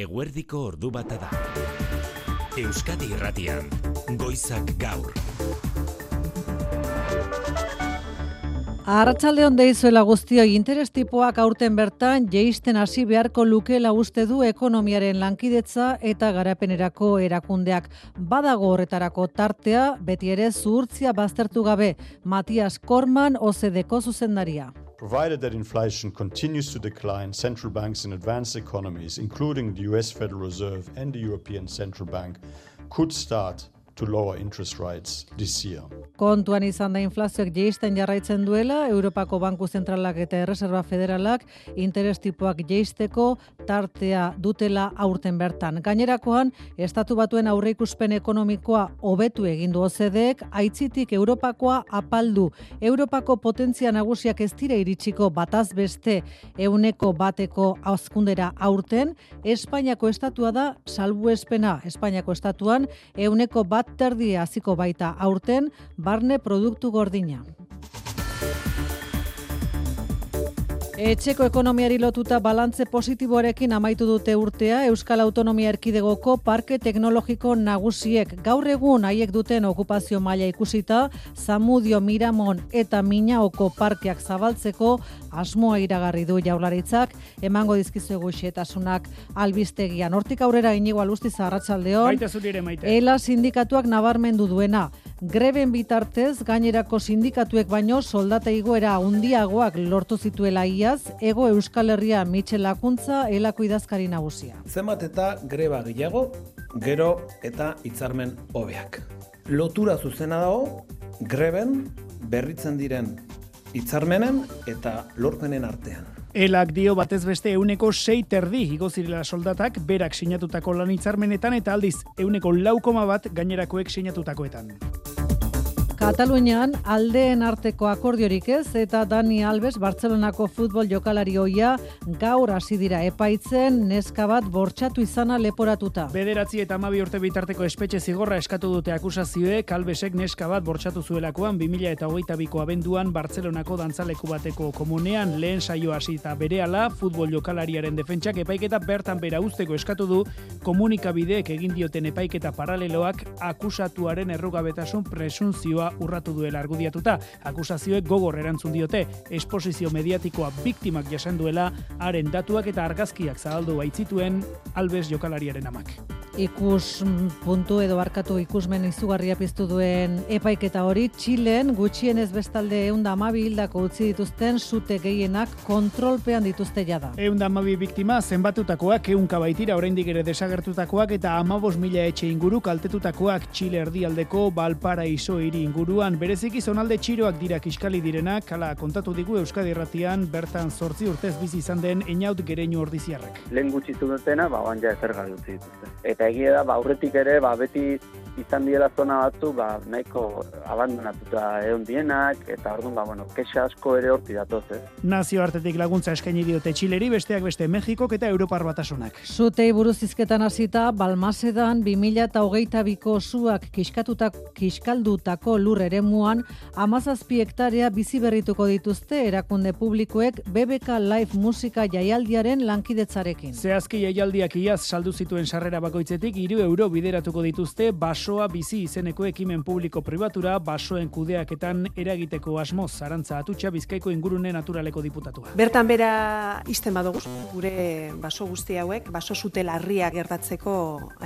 Eguerdiko ordu bata da. Euskadi Irratian, Goizak Gaur. Arratsalde on deizuela guztio interes tipoak aurten bertan jeisten hasi beharko lukela uste du ekonomiaren lankidetza eta garapenerako erakundeak. Badago horretarako tartea, beti ere zuhurtzia baztertu gabe, Matias Korman OCDeko zuzendaria. Provided that inflation continues to decline, central banks in advanced economies, including the US Federal Reserve and the European Central Bank, could start to lower interest rates this year. Kontuan izan da inflazioak jeisten jarraitzen duela, Europako Banku Zentralak eta Erreserba Federalak interes tipoak jeisteko tartea dutela aurten bertan. Gainerakoan, estatu batuen aurreikuspen ekonomikoa hobetu egin du OCDEek, aitzitik Europakoa apaldu. Europako potentzia nagusiak ez dira iritsiko bataz beste euneko bateko hazkundera aurten, Espainiako estatua da salbuespena. Espainiako estatuan euneko bat terdi hasiko baita aurten barne produktu gordina. Etxeko ekonomiari lotuta balantze positiboarekin amaitu dute urtea Euskal Autonomia Erkidegoko parke teknologiko nagusiek. Gaur egun haiek duten okupazio maila ikusita, Zamudio, Miramon eta Minaoko parkeak zabaltzeko asmoa iragarri du jaularitzak, emango dizkizuegu xetasunak albistegian. Hortik aurrera inigo alusti zaharratxaldeon, ela sindikatuak nabarmendu duena. Greben bitartez, gainerako sindikatuek baino soldata igoera handiagoak lortu zituela iaz, ego Euskal Herria Mitxel Lakuntza elako idazkari nagusia. Zenbat eta greba gehiago, gero eta hitzarmen hobeak. Lotura zuzena dago, greben berritzen diren hitzarmenen eta lorpenen artean. Elak dio batez beste euneko sei terdi igo zirela soldatak berak sinatutako lan hitzarmenetan eta aldiz euneko laukoma bat gainerakoek sinatutakoetan. Katalunian aldeen arteko akordiorik ez eta Dani Alves Bartzelonako futbol jokalari hoia gaur hasi dira epaitzen neska bat bortxatu izana leporatuta. Bederatzi eta amabi urte bitarteko espetxe zigorra eskatu dute akusazioek Albesek neska bat bortxatu zuelakoan 2000 eta hogeita biko abenduan Bartzelonako dantzaleku bateko komunean lehen saio hasi eta berehala futbol jokalariaren defentsak epaiketa bertan bera usteko eskatu du komunikabideek egin dioten epaiketa paraleloak akusatuaren errugabetasun presunzioa urratu duela argudiatuta. Akusazioek gogor erantzun diote, esposizio mediatikoa biktimak jasan duela, haren datuak eta argazkiak zabaldu baitzituen albez jokalariaren amak. Ikus puntu edo barkatu ikusmen izugarria piztu duen epaiketa hori, Txilen gutxienez bestalde eunda amabi hildako utzi dituzten zute gehienak kontrolpean dituzte jada. Eunda amabi biktima zenbatutakoak eunka baitira oraindik ere desagertutakoak eta amabos mila etxe inguru kaltetutakoak Txile erdialdeko balpara iso hiri inguruan bereziki zonalde txiroak dira kiskali direnak, kala kontatu digu Euskadi Erratian bertan zortzi urtez bizi izan den einaut gereinu ordiziarrak. Lehen gutxi dutena, ba, ja ezer dituzte. Eta egia da, ba, aurretik ere, ba, beti izan diela zona batzu, ba, nahiko abandonatuta egon dienak, eta orduan, ba, bueno, kexa asko ere horti datoz, eh? Nazio hartetik laguntza eskaini diote Txileri, besteak beste Mexikok eta Europar batasunak. Zutei buruz izketan hasita, Balmasedan 2000 eta hogeita biko zuak kiskatutak, kiskaldutako lur eremuan, amazazpi hektarea bizi berrituko dituzte erakunde publikoek BBK Live musika jaialdiaren lankidetzarekin. Zehazki jaialdiak iaz saldu zituen sarrera bakoitzetik, iru euro bideratuko dituzte, basoa bizi izeneko ekimen publiko pribatura, basoen kudeaketan eragiteko asmoz, zarantza atutxa bizkaiko ingurune naturaleko diputatua. Bertan bera izten badugu, gure baso guzti hauek, baso zute larria gertatzeko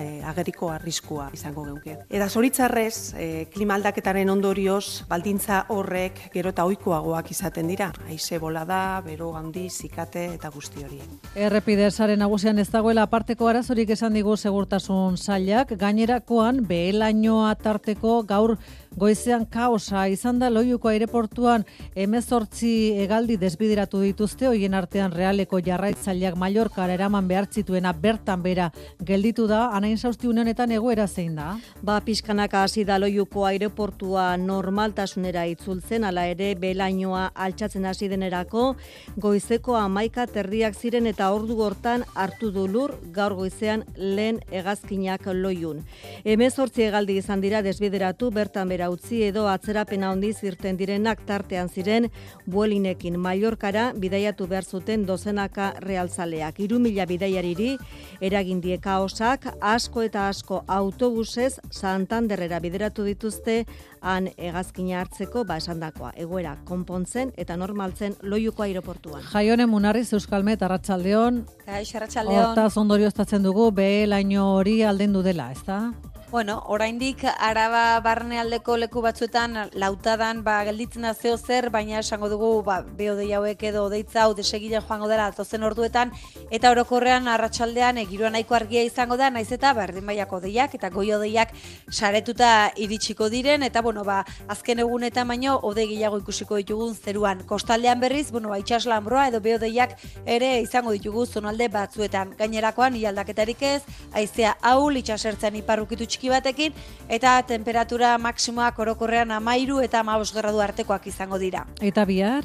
eh, ageriko arriskua izango geuke. Eta zoritzarrez, eh, klima aldaketaren ondorioz, baldintza horrek gero eta oikoagoak izaten dira. Aize bolada, bero handi, zikate eta guzti hori. Errepide sare nagusian ez dagoela aparteko arazorik esan digu segurtasun zailak, gainerakoan behelainoa tarteko gaur Goizean kaosa izan da loiuko aireportuan emezortzi egaldi desbideratu dituzte, hoien artean realeko jarraitzaileak Mallorcara eraman behar zituena bertan bera gelditu da, anain sausti honetan egoera zein da? Ba, pixkanaka hasi da loiuko aireportua normaltasunera itzultzen, ala ere belainoa altxatzen hasi denerako, goizeko amaika terdiak ziren eta ordu hortan hartu du lur gaur goizean lehen hegazkinak loiun. Emezortzi egaldi izan dira desbideratu bertan bera behera utzi edo atzerapena handiz irten direnak tartean ziren buelinekin Mallorkara bidaiatu behar zuten dozenaka realzaleak. Iru mila bidaiariri eragindie kaosak asko eta asko autobusez Santanderrera bideratu dituzte han egazkina hartzeko ba esandakoa egoera konpontzen eta normaltzen loiuko aireportuan. Jaione Munarriz Euskalmet Arratsaldeon. Kaixo Arratsaldeon. Hortaz ondorioztatzen dugu behe laino hori aldendu dela, ezta? Bueno, oraindik araba barnealdeko leku batzuetan lautadan ba, gelditzen da zeo zer, baina esango dugu ba, beode hauek edo deitza hau desegile joango dela atozen orduetan, eta orokorrean arratsaldean egirua nahiko argia izango da, naiz eta berdin baiako deiak eta goio deiak saretuta iritsiko diren, eta bueno, ba, azken egunetan baino ode gehiago ikusiko ditugun zeruan. Kostaldean berriz, bueno, ba, itxas lambroa edo beodeiak ere izango ditugu zonalde batzuetan. Gainerakoan, ialdaketarik ez, aizea hau, itxasertzen iparrukitu txiki batekin eta temperatura maksimoak orokorrean amairu eta amabos gradu artekoak izango dira. Eta bihar?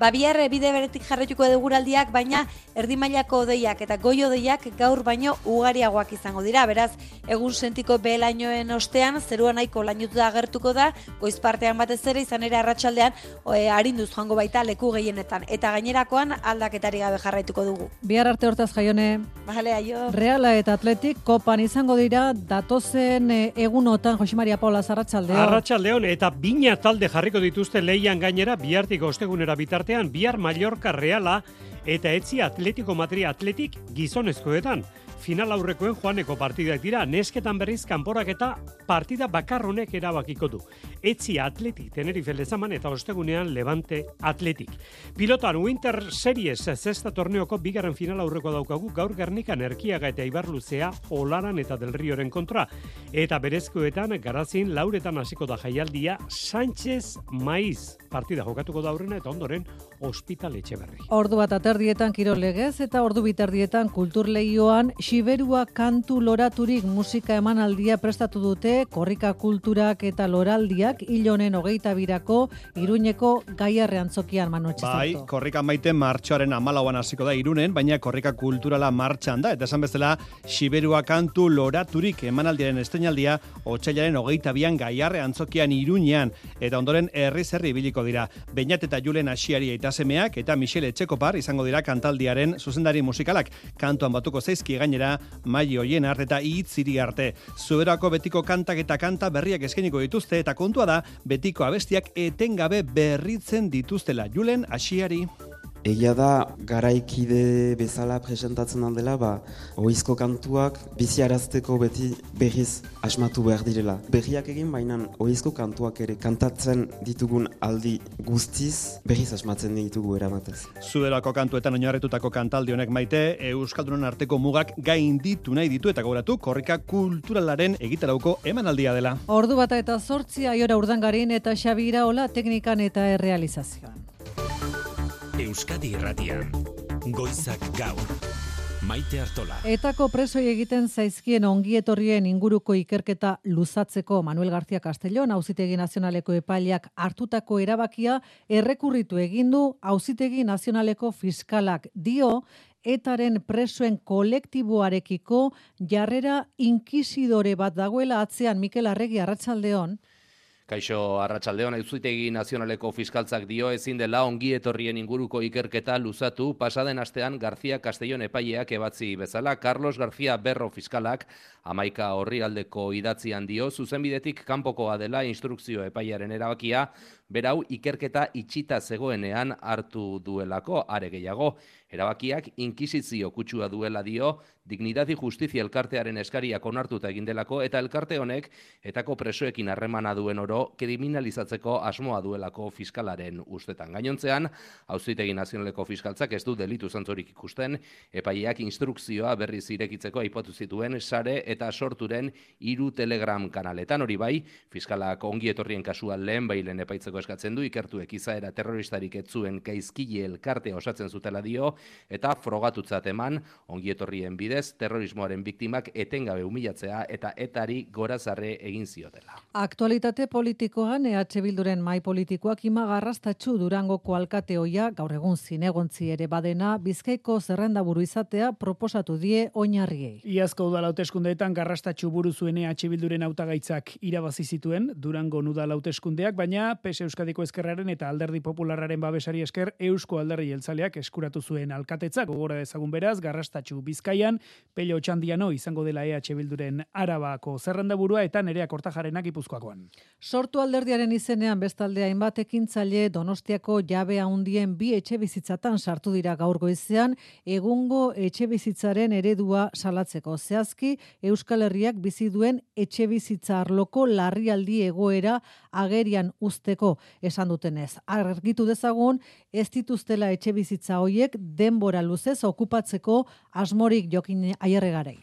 Ba, bihar bide beretik jarretuko eduguraldiak, baina erdi mailako odeiak eta goi odeiak gaur baino ugariagoak izango dira. Beraz, egun sentiko behelainoen ostean, zerua nahiko lainutu agertuko da, goiz partean batez ere izan ere arratsaldean e, arinduz joango baita leku gehienetan. Eta gainerakoan aldaketari gabe jarraituko dugu. Bihar arte hortaz jaione. Bale, aio. Reala eta Atletik kopan izango dira datozen e, egunotan Jose Maria Paula Arratsaldeon. Arratsaldeon eta bina talde jarriko dituzte leian gainera bihartik ostegunera bitarte artean bihar Mallorca Reala eta etzi Atletico Madrid Atletik gizonezkoetan final aurrekoen joaneko partidak dira, nesketan berriz kanporak eta partida bakar honek erabakiko du. Etzi atletik Tenerife lezaman eta ostegunean Levante atletik. Pilotan Winter Series zesta torneoko bigarren final aurreko daukagu gaur gernikan erkiaga eta ibarluzea olaran eta del rioren kontra. Eta berezkoetan garazin lauretan hasiko da jaialdia Sánchez Maiz partida jokatuko da aurrena eta ondoren hospital etxe berri. Ordu bat aterdietan kirolegez eta ordu biterdietan kulturleioan Siberua kantu loraturik musika emanaldia prestatu dute korrika kulturak eta loraldiak ilonen hogeita birako iruñeko gaiarrean zokian manuetxe Bai, korrika maite martxoaren amalauan hasiko da irunen, baina korrika kulturala martxan da. Eta esan bezala, Siberua kantu loraturik emanaldiaren estenaldia otxailaren hogeita bian gaiarrean zokian iruñean. Eta ondoren herri zerri biliko dira. Beinat eta Julen Asiari eta semeak eta Michele Etxekopar izango dira kantaldiaren zuzendari musikalak. Kantuan batuko zaizki gainera gainera mai hoien arte eta itziri arte. Zuberako betiko kantak eta kanta berriak eskeniko dituzte eta kontua da betiko abestiak etengabe berritzen dituztela. Julen Asiari. Egia da, garaikide bezala presentatzen dela, ba, oizko kantuak biziarazteko beti berriz asmatu behar direla. Berriak egin bainan oizko kantuak ere kantatzen ditugun aldi guztiz berriz asmatzen ditugu eramatez. Zuberako kantuetan oinarretutako kantaldi honek maite, Euskaldunen arteko mugak gain ditu nahi ditu eta gauratu korrika kulturalaren egitarauko emanaldia dela. Ordu bata eta sortzi aiora urdangarin eta xabira hola teknikan eta errealizazioan. Euskadi Irratian. Goizak gaur. Maite Artola. Etako presoi egiten zaizkien ongietorrien inguruko ikerketa luzatzeko Manuel García Castellón Auzitegi Nazionaleko epaileak hartutako erabakia errekurritu egin du Auzitegi Nazionaleko fiskalak dio etaren presoen kolektiboarekiko jarrera inkisidore bat dagoela atzean Mikel Arregi Arratsaldeon. Kaixo Arratsaldeon Auzitegi Nazionaleko Fiskaltzak dio ezin dela ongi etorrien inguruko ikerketa luzatu. Pasaden astean García Castellón epaileak ebatzi bezala Carlos García Berro fiskalak amaika horri aldeko idatzian dio. Zuzenbidetik kanpokoa dela instrukzio epaiaren erabakia. Berau ikerketa itxita zegoenean hartu duelako are gehiago erabakiak inkisizio kutsua duela dio dignidad y justizia elkartearen eskariak onartuta egin delako eta elkarte honek etako presoekin harremana duen oro kriminalizatzeko asmoa duelako fiskalaren ustetan. Gainontzean, auzitegi nazionaleko fiskaltzak ez du delitu zantzorik ikusten, epaileak instrukzioa berriz irekitzeko aipatu zituen sare eta sorturen hiru telegram kanaletan hori bai, fiskalak ongi etorrien kasua lehen bailen epaitzeko eskatzen du ikertuek izaera terroristarik etzuen gaizkile elkartea osatzen zutela dio eta frogatutzat eman ongietorrien bidez terrorismoaren biktimak etengabe humilatzea eta etari gorazarre egin ziotela. Aktualitate politikoan EH Bilduren mai politikoak ima garrastatxu durangoko alkate hoia gaur egun zinegontzi ere badena bizkaiko zerrenda buru izatea proposatu die oinarriei. Iazko udala hauteskundeetan garrastatxu buru zuen EH Bilduren hautagaitzak irabazi zituen Durango udala hauteskundeak, baina PS Euskadiko Ezkerraren eta Alderdi Popularraren babesari esker Eusko Alderdi Jeltzaleak eskuratu zuen alkatetzak gogora dezagun beraz garrastatxu Bizkaian Pello Txandiano izango dela EH Bilduren Arabako zerrendaburua eta nerea kortajarenak ipuzkoakoan. Sortu alderdiaren izenean bestaldea hainbat ekintzaile Donostiako jabe handien bi etxe bizitzatan sartu dira gaur goizean egungo etxe bizitzaren eredua salatzeko zehazki Euskal Herriak bizi duen etxe bizitza arloko larrialdi egoera agerian usteko esan dutenez. Argitu dezagun ez dituztela etxe bizitza hoiek denbora luzez okupatzeko asmorik jokin aierregarei.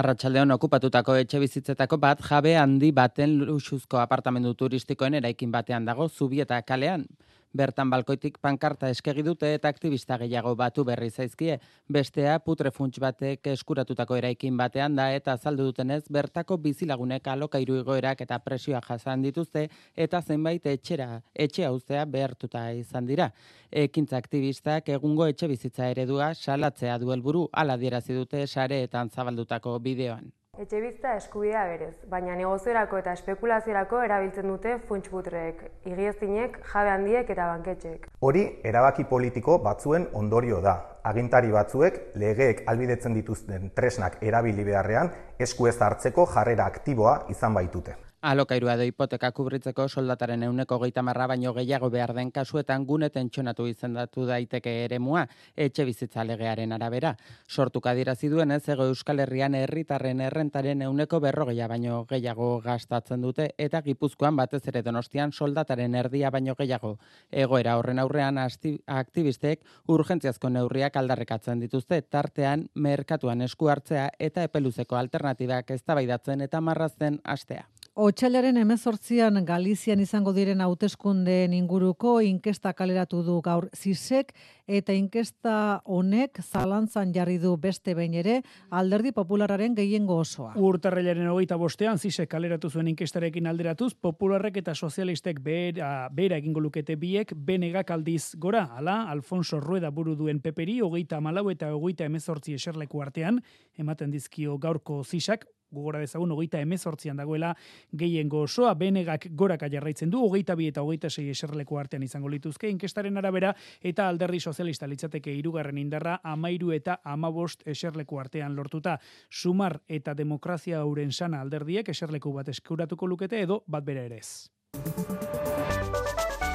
Arratxaldeon okupatutako etxe bizitzetako bat jabe handi baten luxuzko apartamendu turistikoen eraikin batean dago zubi eta kalean. Bertan balkoitik pankarta eskegi dute eta aktivista gehiago batu berri zaizkie. Bestea putre funts batek eskuratutako eraikin batean da eta azaldu dutenez bertako bizilagunek alokairu igoerak eta presioa jasan dituzte eta zenbait etxera etxe uztea behartuta izan dira. Ekintza aktivistak egungo etxe bizitza eredua salatzea du helburu hala dierazi dute sareetan zabaldutako bideoan. Etxe bizta eskubidea berez, baina negoziorako eta espekulaziorako erabiltzen dute funtsputrek, igiezinek, jabe handiek eta banketxek. Hori erabaki politiko batzuen ondorio da. Agintari batzuek legeek albidetzen dituzten tresnak erabili beharrean esku ez hartzeko jarrera aktiboa izan baitute. Alokairua edo hipoteka kubritzeko soldataren euneko geita marra baino gehiago behar den kasuetan guneten txonatu izendatu daiteke ere mua, etxe bizitza legearen arabera. Sortuk adirazi duen ez ego Euskal Herrian herritarren errentaren euneko berrogeia baino gehiago gastatzen dute eta gipuzkoan batez ere donostian soldataren erdia baino gehiago. Egoera horren aurrean aktivistek urgentziazko neurriak aldarrekatzen dituzte tartean merkatuan esku hartzea eta epeluzeko alternatibak eztabaidatzen eta marrazten astea. Otsailaren emezortzian Galizian izango diren hauteskundeen inguruko inkesta kaleratu du gaur zisek eta inkesta honek zalantzan jarri du beste behin ere alderdi populararen gehiengo osoa. Urtarrilaren hogeita bostean zisek kaleratu zuen inkestarekin alderatuz, popularrek eta sozialistek bera, bera egingo lukete biek benegak aldiz gora. Hala, Alfonso Rueda buru duen peperi, hogeita malau eta hogeita emezortzi eserleku artean, ematen dizkio gaurko zisak, gogora dezagun hogeita emezortzian dagoela gehiengo osoa benegak goraka jarraitzen du hogeita bi eta hogeita sei eserleko artean izango lituzke inkestaren arabera eta alderri sozialista litzateke hirugarren indarra amairu eta amabost eserleku artean lortuta sumar eta demokrazia hauren sana alderdiek eserleku bat eskuratuko lukete edo bat bere ere ez.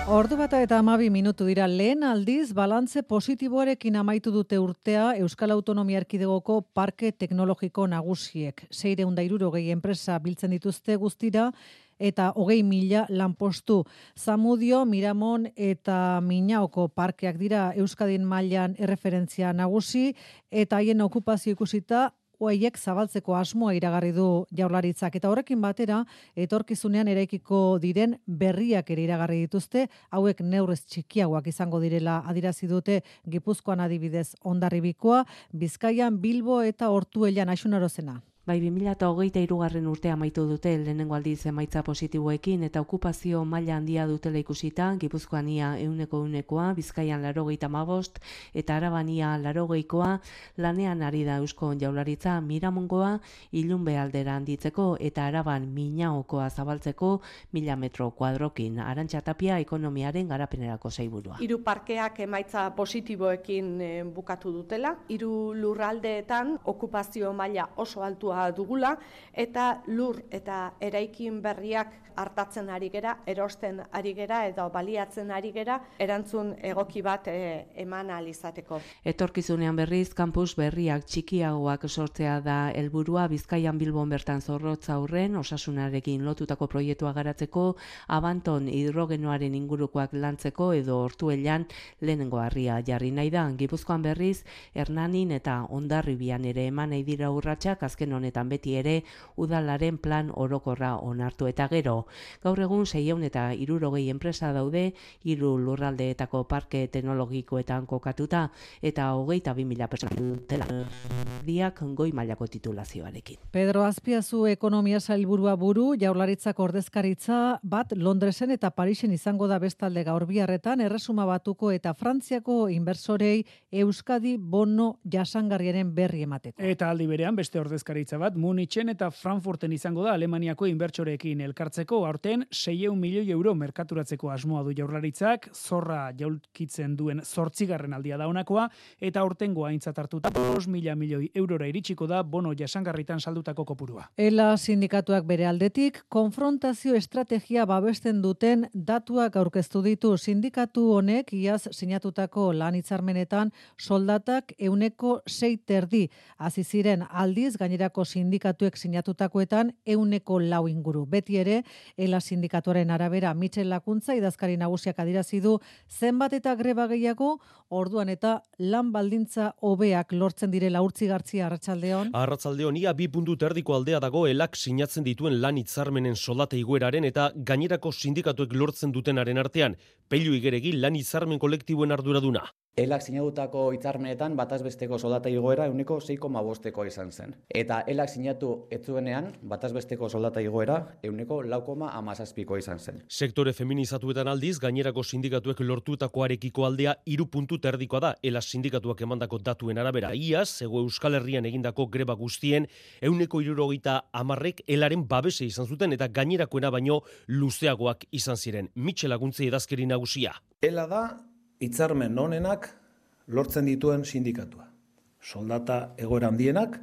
Ordu bata eta amabi minutu dira lehen aldiz balantze positiboarekin amaitu dute urtea Euskal Autonomia Erkidegoko Parke Teknologiko Nagusiek. Seire undairuro gehi enpresa biltzen dituzte guztira eta hogei mila lanpostu. Zamudio, Miramon eta Minaoko parkeak dira Euskadin mailan erreferentzia nagusi eta haien okupazio ikusita hoiek zabaltzeko asmoa iragarri du jaurlaritzak eta horrekin batera etorkizunean eraikiko diren berriak ere iragarri dituzte hauek neurrez txikiagoak izango direla adirazi dute Gipuzkoan adibidez Hondarribikoa Bizkaian Bilbo eta Ortuellan Aixunarozena Bai, 2008 irugarren urtea amaitu dute lehenengo aldiz emaitza positiboekin eta okupazio maila handia dutela ikusita, Gipuzkoania euneko eunekoa, Bizkaian laro geita mabost, eta Arabania laro geikoa, lanean ari da Eusko jaularitza Miramongoa, ilun aldera handitzeko eta Araban minaokoa zabaltzeko mila metro kuadrokin, arantxatapia ekonomiaren garapenerako zeiburua. Hiru parkeak emaitza positiboekin eh, bukatu dutela, hiru lurraldeetan okupazio maila oso altua dugula eta lur eta eraikin berriak hartatzen ari gera, erosten ari gera edo baliatzen ari gera erantzun egoki bat e, eman alizateko. Etorkizunean berriz, kampus berriak txikiagoak sortzea da helburua Bizkaian Bilbon bertan zorrotza aurren, osasunarekin lotutako proiektua garatzeko, abanton hidrogenoaren ingurukoak lantzeko edo hortuelan lehenengo harria jarri nahi da. Gipuzkoan berriz, Hernanin eta Ondarribian ere eman nahi dira urratsak azken honetan beti ere udalaren plan orokorra onartu eta gero. Gaur egun 600 eta 60 enpresa daude hiru lurraldeetako parke teknologikoetan kokatuta eta 22.000 pertsona dutela diak goi mailako titulazioarekin. Pedro Azpiazu ekonomia sailburua buru jaurlaritzak ordezkaritza bat Londresen eta Parisen izango da bestalde gaur biharretan erresuma batuko eta Frantziako inbersorei Euskadi bono jasangarriaren berri emateko. Eta aldi berean beste ordezkaritza bat Munichen eta Frankfurten izango da Alemaniako inbertsoreekin elkartzeko aurten 600 milioi euro merkaturatzeko asmoa du jaurlaritzak, zorra jaulkitzen duen zortzigarren aldia da honakoa, eta aurtengo aintzat hartuta 5 mila milioi eurora iritsiko da bono jasangarritan saldutako kopurua. Ela sindikatuak bere aldetik, konfrontazio estrategia babesten duten datuak aurkeztu ditu sindikatu honek iaz sinatutako lan hitzarmenetan soldatak euneko sei terdi. Hasi ziren aldiz gainerako sindikatuek sinatutakoetan euneko lau inguru. Beti ere, ela sindikatuaren arabera Michel Lakuntza idazkari nagusiak adirazi du zenbat eta greba gehiago orduan eta lan baldintza hobeak lortzen direla urtzi gartzia arratsaldeon. Arratsaldeon ia bi puntu terdiko aldea dago elak sinatzen dituen lan hitzarmenen soldata igueraren eta gainerako sindikatuek lortzen dutenaren artean, peilu igeregi lan hitzarmen kolektiboen arduraduna. Elak sinatutako hitzarmenetan batazbesteko soldata igoera euneko 6,5 izan zen. Eta elak sinatu etzuenean batazbesteko soldata igoera euneko laukoma amazazpiko izan zen. Sektore feminizatuetan aldiz, gainerako sindikatuek lortutakoarekiko aldea iru puntu terdikoa da, elak sindikatuak emandako datuen arabera. Iaz, zego Euskal Herrian egindako greba guztien, euneko irurogeita amarrek elaren babese izan zuten eta gainerakoena baino luzeagoak izan ziren. Mitxel aguntzi edazkeri nagusia. Ela da hitzarmen honenak lortzen dituen sindikatua. Soldata egoera handienak,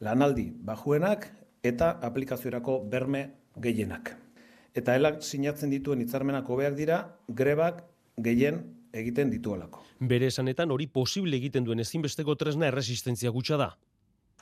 lanaldi bajuenak eta aplikaziorako berme gehienak. Eta helak sinatzen dituen hitzarmenak hobeak dira grebak gehien egiten dituelako. Bere esanetan hori posible egiten duen ezinbesteko tresna erresistentzia gutxa da.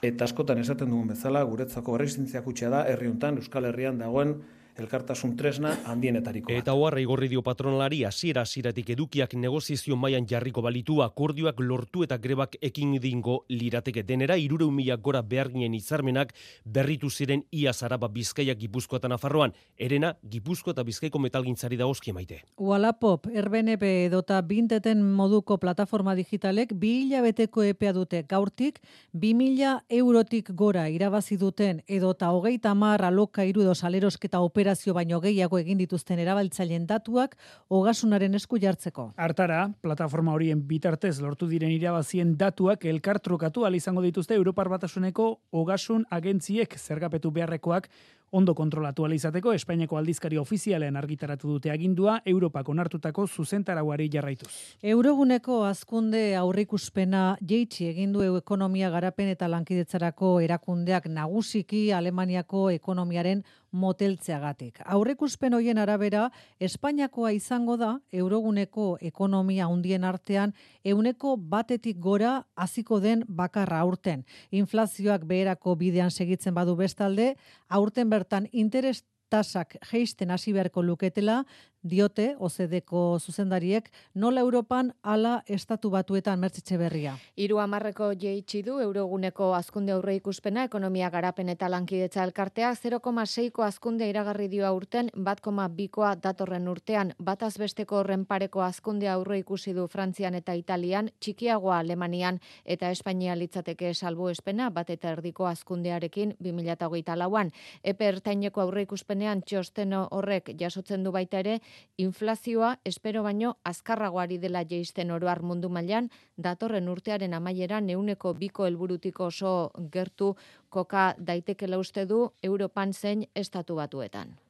Eta askotan esaten dugun bezala guretzako erresistentzia gutxa da herri hontan Euskal Herrian dagoen elkartasun tresna handienetariko. Eta hoarra igorri dio patronalari hasiera hasieratik edukiak negoziazio mailan jarriko balitu akordioak lortu eta grebak ekin dingo lirateke denera irure mila gora beharginen izarmenak berritu ziren ia zaraba bizkaia gipuzkoa eta nafarroan, erena gipuzkoa eta bizkaiko metalgintzari da oski maite. Wallapop, RBNP edota binteten moduko plataforma digitalek bi hilabeteko epea dute gaurtik, bi mila eurotik gora irabazi duten edota hogeita marra loka irudo salerosketa opera operazio baino gehiago egin dituzten erabaltzaileen datuak ogasunaren esku jartzeko. Hartara, plataforma horien bitartez lortu diren irabazien datuak elkartrukatu al izango dituzte Europar Batasuneko ogasun agentziek zergapetu beharrekoak ondo kontrolatu izateko Espainiako aldizkari ofizialean argitaratu dute agindua Europak onartutako zuzentarauari jarraituz. Euroguneko azkunde aurrikuspena jeitsi egin du ekonomia garapen eta lankidetzarako erakundeak nagusiki Alemaniako ekonomiaren moteltzeagatik. Aurrekuspen hoien arabera, Espainiakoa izango da euroguneko ekonomia hundien artean euneko batetik gora hasiko den bakarra aurten. Inflazioak beherako bidean segitzen badu bestalde, aurten bertan interes tasak geisten hasi beharko luketela, diote OCDeko zuzendariek nola Europan ala estatu batuetan mertzitxe berria. Iru amarreko jeitsi du euroguneko azkunde aurre ikuspena ekonomia garapen eta lankidetza elkartea 0,6ko azkunde iragarri dio aurten 1,2koa datorren urtean bataz besteko horren pareko azkunde aurre ikusi du Frantzian eta Italian, txikiagoa Alemanian eta Espainia litzateke salbu espena bat eta erdiko azkundearekin 2008 lauan. Epe ertaineko aurre ikuspenean txosteno horrek jasotzen du baita ere inflazioa espero baino azkarragoari dela jeisten oroar mundu mailan datorren urtearen amaieran neuneko biko helburutiko oso gertu koka daitekela uste du Europan zein estatu batuetan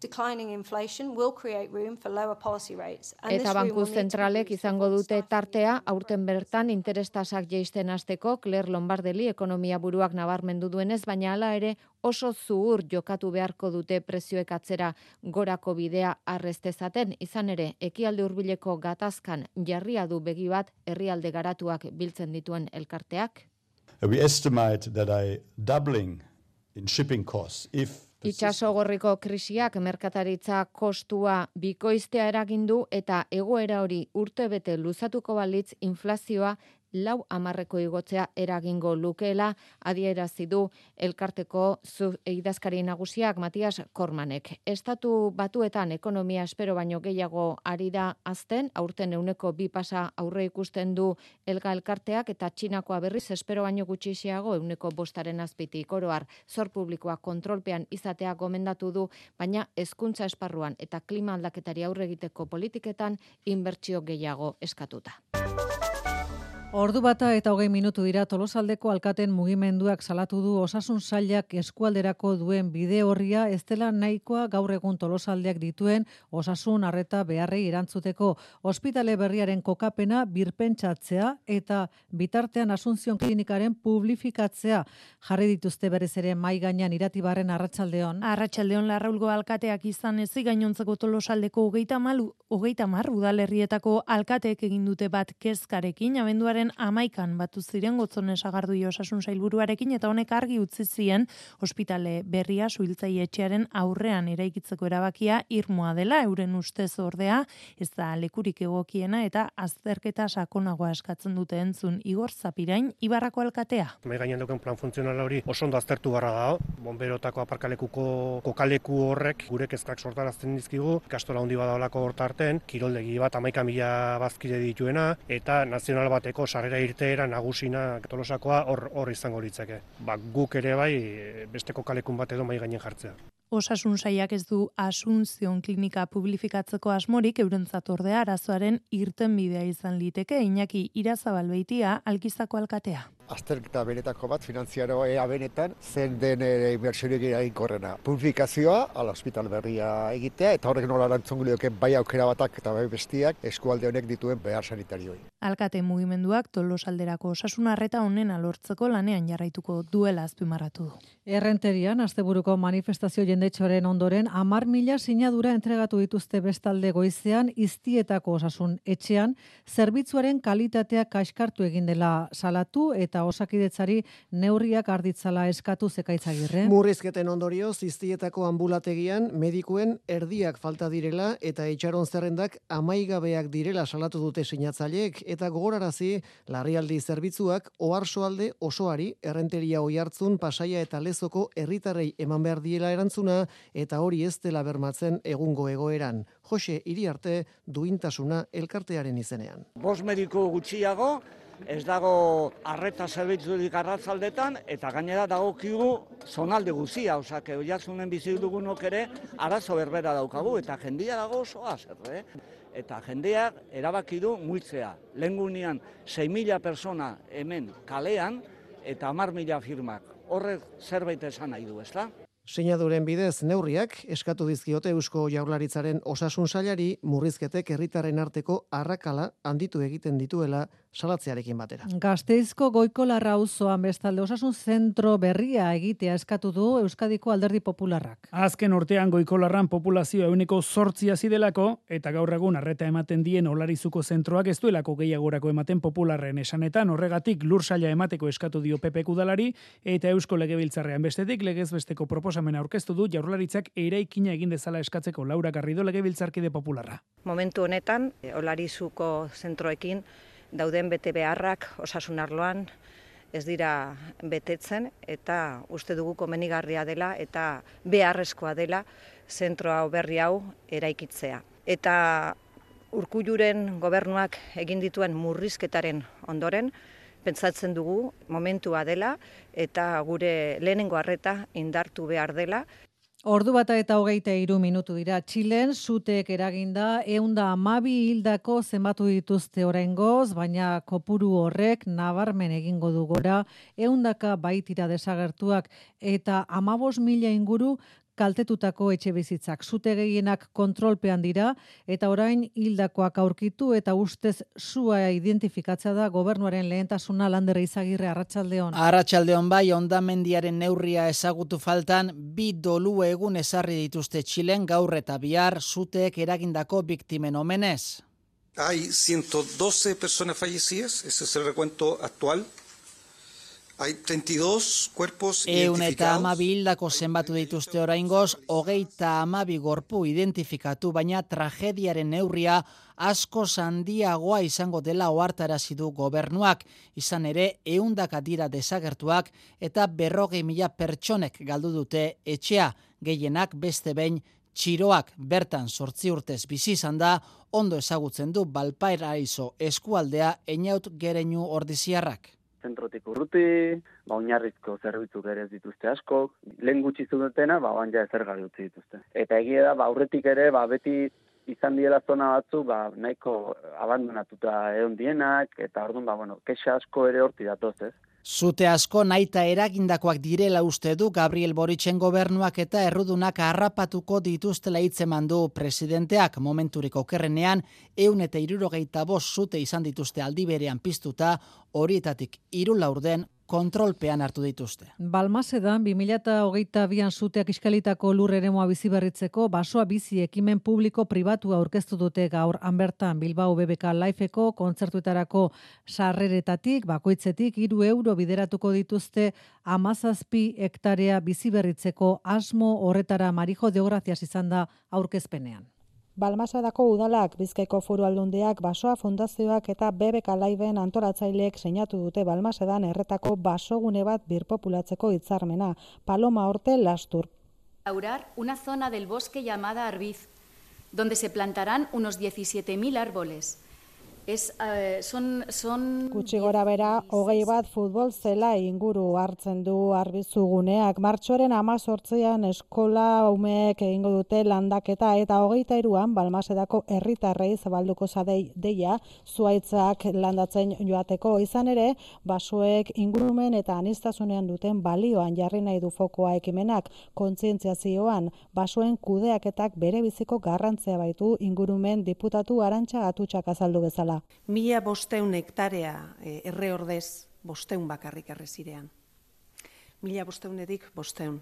declining inflation will create room for lower policy rates. Eta banku zentralek izango dute tartea aurten bertan interestasak jeisten hasteko Claire Lombardeli ekonomia buruak nabarmendu duenez, baina hala ere oso zuhur jokatu beharko dute prezioek atzera gorako bidea arrestezaten, izan ere ekialde hurbileko gatazkan jarria du begi bat herrialde garatuak biltzen dituen elkarteak. We estimate that a doubling in shipping costs if Itxaso gorriko krisiak merkataritza kostua bikoiztea eragindu eta egoera hori urte bete luzatuko balitz inflazioa lau amarreko igotzea eragingo lukeela adierazi du elkarteko zu idazkari nagusiak Matias Kormanek. Estatu batuetan ekonomia espero baino gehiago ari da azten, aurten euneko bi pasa aurre ikusten du elga elkarteak eta txinakoa berriz espero baino gutxixiago euneko bostaren azpiti koroar zor publikoa kontrolpean izatea gomendatu du, baina hezkuntza esparruan eta klima aldaketari aurre egiteko politiketan inbertsio gehiago eskatuta. Ordu bata eta hogei minutu dira tolosaldeko alkaten mugimenduak salatu du osasun sailak eskualderako duen bide horria ez dela nahikoa gaur egun tolosaldeak dituen osasun arreta beharrei erantzuteko ospitale berriaren kokapena birpentsatzea eta bitartean asunzion klinikaren publifikatzea jarri dituzte berez ere mai gainean iratibarren arratsaldeon. Arratsaldeon larraulgo alkateak izan ezi gainontzeko tolosaldeko hogeita malu, hogeita mar udalerrietako alkateek egin dute bat kezkarekin abenduaren urriaren amaikan batu ziren gotzone sagardu osasun sailburuarekin eta honek argi utzi zien ospitale berria suhiltzai etxearen aurrean eraikitzeko erabakia irmoa dela euren ustez ordea ez da lekurik egokiena eta azterketa sakonagoa eskatzen dute entzun Igor Zapirain Ibarrako alkatea. Mai gainean duken plan funtzionala hori oso ondo aztertu barra dago. Bomberotako aparkalekuko kokaleku horrek gure kezkak sortarazten dizkigu, kastola handi badaolako hortarten, kiroldegi bat amaika mila bazkide dituena, eta nazional bateko sarrera irteera nagusina tolosakoa hor hor izango litzake. Ba, guk ere bai besteko kalekun bat edo mai gainen jartzea. Osasun saiak ez du Asunción klinika publifikatzeko asmorik eurentzat ordea arazoaren irten bidea izan liteke Iñaki Irazabal beitia alkizako alkatea azterketa benetako bat, finantziaro ea benetan, zen den ere inversiorik egin korrena. Publifikazioa, ala hospital berria egitea, eta horrek nola lantzongu bai aukera batak eta bai bestiak eskualde honek dituen behar sanitarioi. Alkate mugimenduak tolosalderako osasun arreta honen alortzeko lanean jarraituko duela azpimarratu du. Errenterian, asteburuko manifestazio jendetxoren ondoren, amar mila sinadura entregatu dituzte bestalde goizean, iztietako osasun etxean, zerbitzuaren kalitatea kaskartu egin dela salatu eta eta osakidetzari neurriak arditzala eskatu zekaitzagirre. Murrizketen ondorio, ziztietako ambulategian medikuen erdiak falta direla eta etxaron zerrendak amaigabeak direla salatu dute sinatzaileek eta gogorarazi larrialdi zerbitzuak oharsoalde osoari errenteria oi hartzun pasaia eta lezoko herritarrei eman behar diela erantzuna eta hori ez dela bermatzen egungo egoeran. Jose, iri arte duintasuna elkartearen izenean. Bos mediko gutxiago, ez dago arreta zerbitzurik arratzaldetan, eta gainera dago kigu zonalde guzia, osak, oiazunen bizi dugunok ere, arazo berbera daukagu, eta jendia dago oso. Eh? Eta jendeak erabaki du muitzea. Lengunean 6.000 persona hemen kalean, eta 10.000 firmak. Horrek zerbait esan nahi du, ez da? Seinaduren bidez neurriak eskatu dizkiote Eusko Jaurlaritzaren osasun sailari murrizketek herritarren arteko arrakala handitu egiten dituela salatzearekin batera. Gasteizko goiko larra auzoan bestalde osasun zentro berria egitea eskatu du Euskadiko alderdi popularrak. Azken urtean goiko larran populazio euneko sortzia zidelako eta gaur egun arreta ematen dien olarizuko zentroak ez duelako gehiagorako ematen popularren esanetan horregatik lursaila emateko eskatu dio PP kudalari eta Eusko legebiltzarrean bestetik legez besteko proposamen aurkeztu du jaurlaritzak eraikina egin dezala eskatzeko Laura Garrido legebiltzarkide popularra. Momentu honetan olarizuko zentroekin dauden bete beharrak osasun arloan ez dira betetzen eta uste dugu komenigarria dela eta beharrezkoa dela zentroa berri hau eraikitzea. Eta urkulluren gobernuak egin dituen murrizketaren ondoren, pentsatzen dugu momentua dela eta gure lehenengo harreta indartu behar dela Ordu bata eta hogeita iru minutu dira. Txilen, zutek eraginda, eunda amabi hildako zenbatu dituzte oraingoz, baina kopuru horrek nabarmen egingo du gora, eundaka baitira desagertuak eta amabos mila inguru kaltetutako etxe bizitzak. Zute gehienak kontrolpean dira eta orain hildakoak aurkitu eta ustez sua identifikatza da gobernuaren lehentasuna landera izagirre arratsaldeon. Arratsaldeon bai ondamendiaren neurria ezagutu faltan bi dolu egun ezarri dituzte Txilen gaur eta bihar zuteek eragindako biktimen omenez. Hay 112 personas fallecidas, ese es el recuento actual. Hay 32 cuerpos Eun eta amabi hildako zenbatu dituzte oraingoz, hogeita amabi gorpu identifikatu, baina tragediaren neurria asko sandiagoa izango dela ohartarazi du gobernuak, izan ere eundaka dira desagertuak eta berrogei mila pertsonek galdu dute etxea, gehienak beste behin txiroak bertan sortzi urtez bizi izan da, ondo ezagutzen du Balpairaizo eskualdea einaut gereinu ordiziarrak zentrotik urruti, ba, oinarrizko zerbitzu ere dituzte asko, lehen gutxi zudetena, ba, oan ja ezer utzi dituzte. Eta egia da, ba, aurretik ere, ba, beti izan diela zona batzu, ba, nahiko abandonatuta egon dienak, eta orduan, ba, bueno, kexa asko ere horti datoz, ez? Zute asko naita eragindakoak direla uste du Gabriel Boritzen gobernuak eta errudunak harrapatuko dituztela hitzeman du. Presidenteak momenturiko kerrenean eun eta irurogeita bost zute izan dituzte aldi berean piztuta horietatik iru laurden kontrolpean hartu dituzte. Balmasedan 2022an zuteak iskalitako lur eremoa bizi berritzeko basoa bizi ekimen publiko pribatua aurkeztu dute gaur Anbertan Bilbao BBK Lifeko kontzertuetarako sarreretatik bakoitzetik 3 euro bideratuko dituzte 17 hektarea bizi berritzeko asmo horretara Marijo Deograzias izan da aurkezpenean. Balmasadako udalak, Bizkaiko foru aldundeak, basoa fundazioak eta bebek alaiben antolatzaileek seinatu dute Balmasedan erretako basogune bat birpopulatzeko hitzarmena. Paloma Orte Lastur. Aurar una zona del bosque llamada Arbiz, donde se plantarán unos 17.000 árboles. Es, uh, son, son... Gutxi gora bera, hogei bat futbol zela inguru hartzen du arbizuguneak. Martxoren amazortzean eskola umeek egingo dute landaketa eta hogeita iruan balmasedako herritarrei zabalduko zadei deia zuaitzak landatzen joateko. Izan ere, basuek ingurumen eta anistasunean duten balioan jarri nahi du fokoa ekimenak kontzientziazioan basuen kudeaketak bere biziko garrantzea baitu ingurumen diputatu arantxa atutxak azaldu bezala. Mila bosteun hektarea e, erre ordez bosteun bakarrik errezirean. Mila bosteunetik bosteun.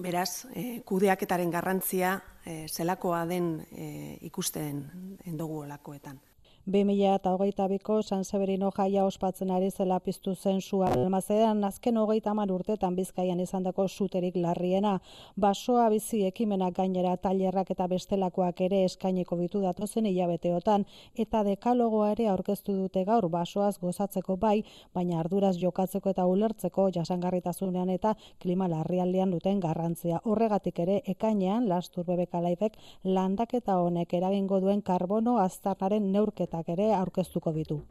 Beraz, e, kudeaketaren garrantzia e, zelakoa den e, ikusten endogu olakoetan. 2008ko San Severino jaia ospatzen ari zela piztu zen su almazean azken hogeita hamar urtetan bizkaian izandako suterik larriena. Basoa bizi ekimenak gainera tailerrak eta bestelakoak ere eskaineko bitu datozen hilabeteotan eta dekalogoa ere aurkeztu dute gaur basoaz gozatzeko bai, baina arduraz jokatzeko eta ulertzeko jasangarritasunean eta klima larrialdean duten garrantzia. Horregatik ere ekainean lastur bebekalaifek landaketa honek eragingo duen karbono aztarnaren neurketa ere aurkeztuko ditu.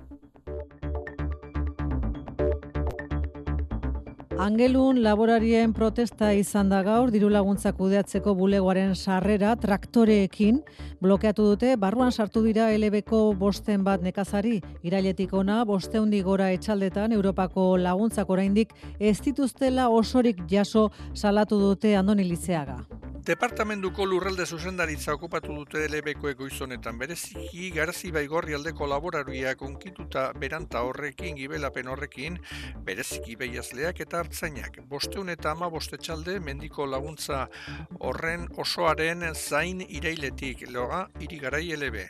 Angelun laborarien protesta izan da gaur diru laguntzak kudeatzeko bulegoaren sarrera traktoreekin blokeatu dute barruan sartu dira LBko bosten bat nekazari irailetik ona bosteundi gora etxaldetan Europako laguntzak oraindik ez dituztela osorik jaso salatu dute Andoni Lizeaga. Departamentuko lurralde zuzendaritza okupatu dute LBko egoizonetan bereziki garzi baigorri aldeko laborariak onkituta beranta horrekin gibelapen horrekin bereziki behiazleak eta hartzainak. Bosteun eta ama bostetxalde mendiko laguntza horren osoaren zain irailetik loga irigarai LB.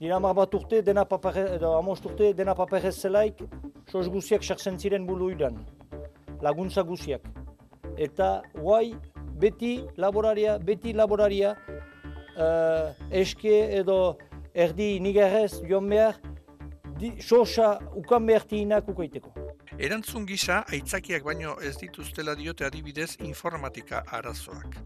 Dira mar bat urte, dena papare, edo amost urte, dena paparez zelaik, sos guziak sartzen ziren bulu laguntza guziak. Eta guai, beti laboraria, beti laboraria, uh, eske edo erdi nigarrez joan behar, di, sosa ukan behar tiinak ukoiteko. Erantzun gisa, aitzakiak baino ez dituztela diote adibidez informatika arazoak.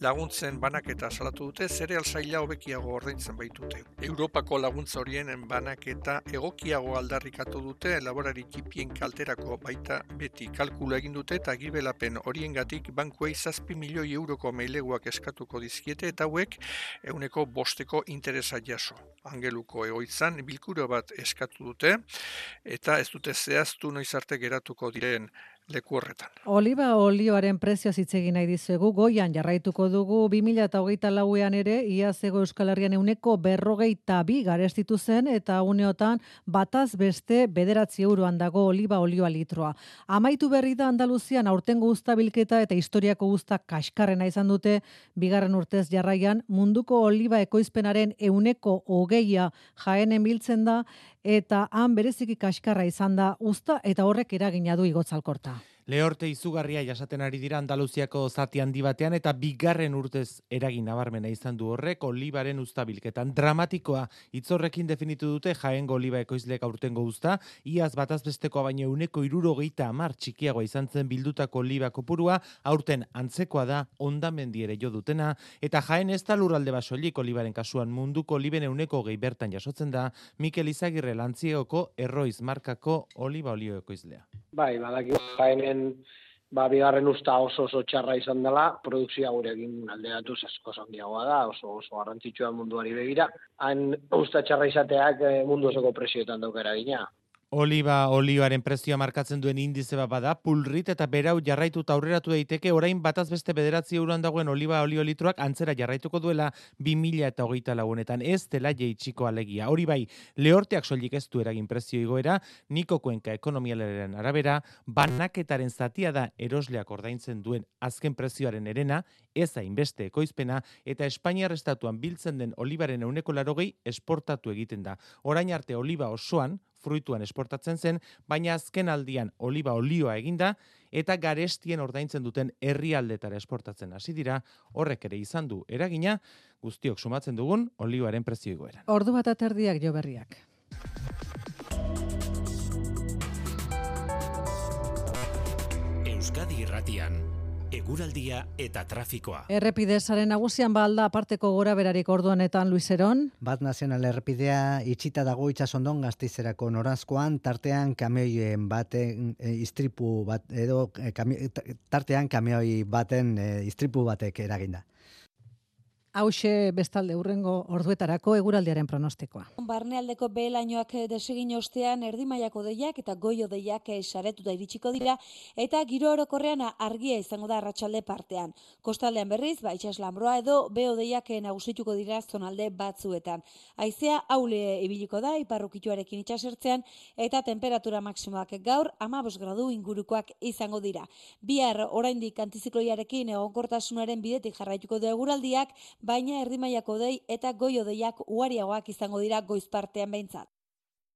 Laguntzen banaketa salatu dute, zere alzaila hobekiago ordaintzen baitute. Europako laguntza horien banaketa egokiago aldarrikatu dute, laborari kipien kalterako baita beti kalkula egin dute eta gibelapen horien gatik bankuei zazpi milioi euroko meileguak eskatuko dizkiete eta hauek euneko bosteko interesa jaso. Angeluko egoitzan bilkuro bat eskatu dute eta ez dute zehaztu noizarte geratuko diren leku horretan. Oliba olioaren prezio zitzegin nahi dizuegu, goian jarraituko dugu 2008 lauean ere, ia zego Euskal Herrian euneko berrogeita bi garestitu zen, eta uneotan bataz beste bederatzi euroan dago oliba olioa litroa. Amaitu berri da Andaluzian aurtengo guzta bilketa eta historiako guzta kaskarrena izan dute, bigarren urtez jarraian, munduko oliba ekoizpenaren euneko hogeia jaenen biltzen da, eta han bereziki kaskarra izan da usta eta horrek eragina du igotzalkorta. Lehorte izugarria jasaten ari dira Andaluziako zati handi batean eta bigarren urtez eragin nabarmena izan du horrek olibaren ustabilketan. Dramatikoa itzorrekin definitu dute jaengo oliba ekoizlek aurtengo usta, iaz bataz bestekoa baino uneko irurogeita amar txikiagoa izan zen bildutako oliba kopurua, aurten antzekoa da ondamendi ere jo dutena, eta jaen ez da lurralde basolik olibaren kasuan munduko oliben euneko gehi bertan jasotzen da, Mikel Izagirre lantziegoko erroiz markako oliba olio ekoizlea. Bai, badaki jaenen ba, bigarren usta oso oso txarra izan dela, produkzioa gure egin aldeatu asko handiagoa da, oso oso garrantzitsua munduari begira. Han usta txarra izateak eh, mundu osoko presioetan daukera gina. Oliba olioaren prezioa markatzen duen indize bat bada, pulrit eta berau jarraitu aurreratu daiteke, orain bataz beste bederatzi euroan dagoen oliba olio litroak antzera jarraituko duela 2000 eta hogeita lagunetan, ez dela jeitxiko alegia. Hori bai, lehorteak soilik ez du eragin prezio igoera, niko kuenka ekonomialaren arabera, banaketaren zatia da erosleak ordaintzen duen azken prezioaren erena, ez hainbeste ekoizpena, eta Espainiar estatuan biltzen den olibaren euneko larogei esportatu egiten da. Orain arte oliba osoan, fruituan esportatzen zen, baina azken aldian oliba olioa eginda eta garestien ordaintzen duten herrialdetara esportatzen hasi dira, horrek ere izan du eragina, guztiok sumatzen dugun olioaren prezio igoera. Ordu bat aterdiak jo berriak. Euskadi Irratian eguraldia eta trafikoa. Errepidezaren nagusian balda aparteko gora berarik orduanetan Luiseron. Bat nazional errepidea itxita dago itxasondon gaztizerako norazkoan, tartean kamioien baten e, istripu bat, edo e, tartean kamioi baten e, istripu batek eraginda. Hauxe bestalde urrengo orduetarako eguraldiaren pronostikoa. Barnealdeko behelainoak desegin ostean erdimaiako deiak eta goio deiak saretu da iritsiko dira eta giro orokorrean argia izango da arratsalde partean. Kostaldean berriz, ba, itxas lambroa edo beho deiak nagusituko dira zonalde batzuetan. Aizea haule ibiliko da iparrukituarekin itxasertzean eta temperatura maksimoak gaur amabos gradu ingurukoak izango dira. Bihar oraindik antizikloiarekin egonkortasunaren bidetik jarraituko du eguraldiak, baina erdimaiako dei eta goio deiak uariagoak izango dira goizpartean behintzat.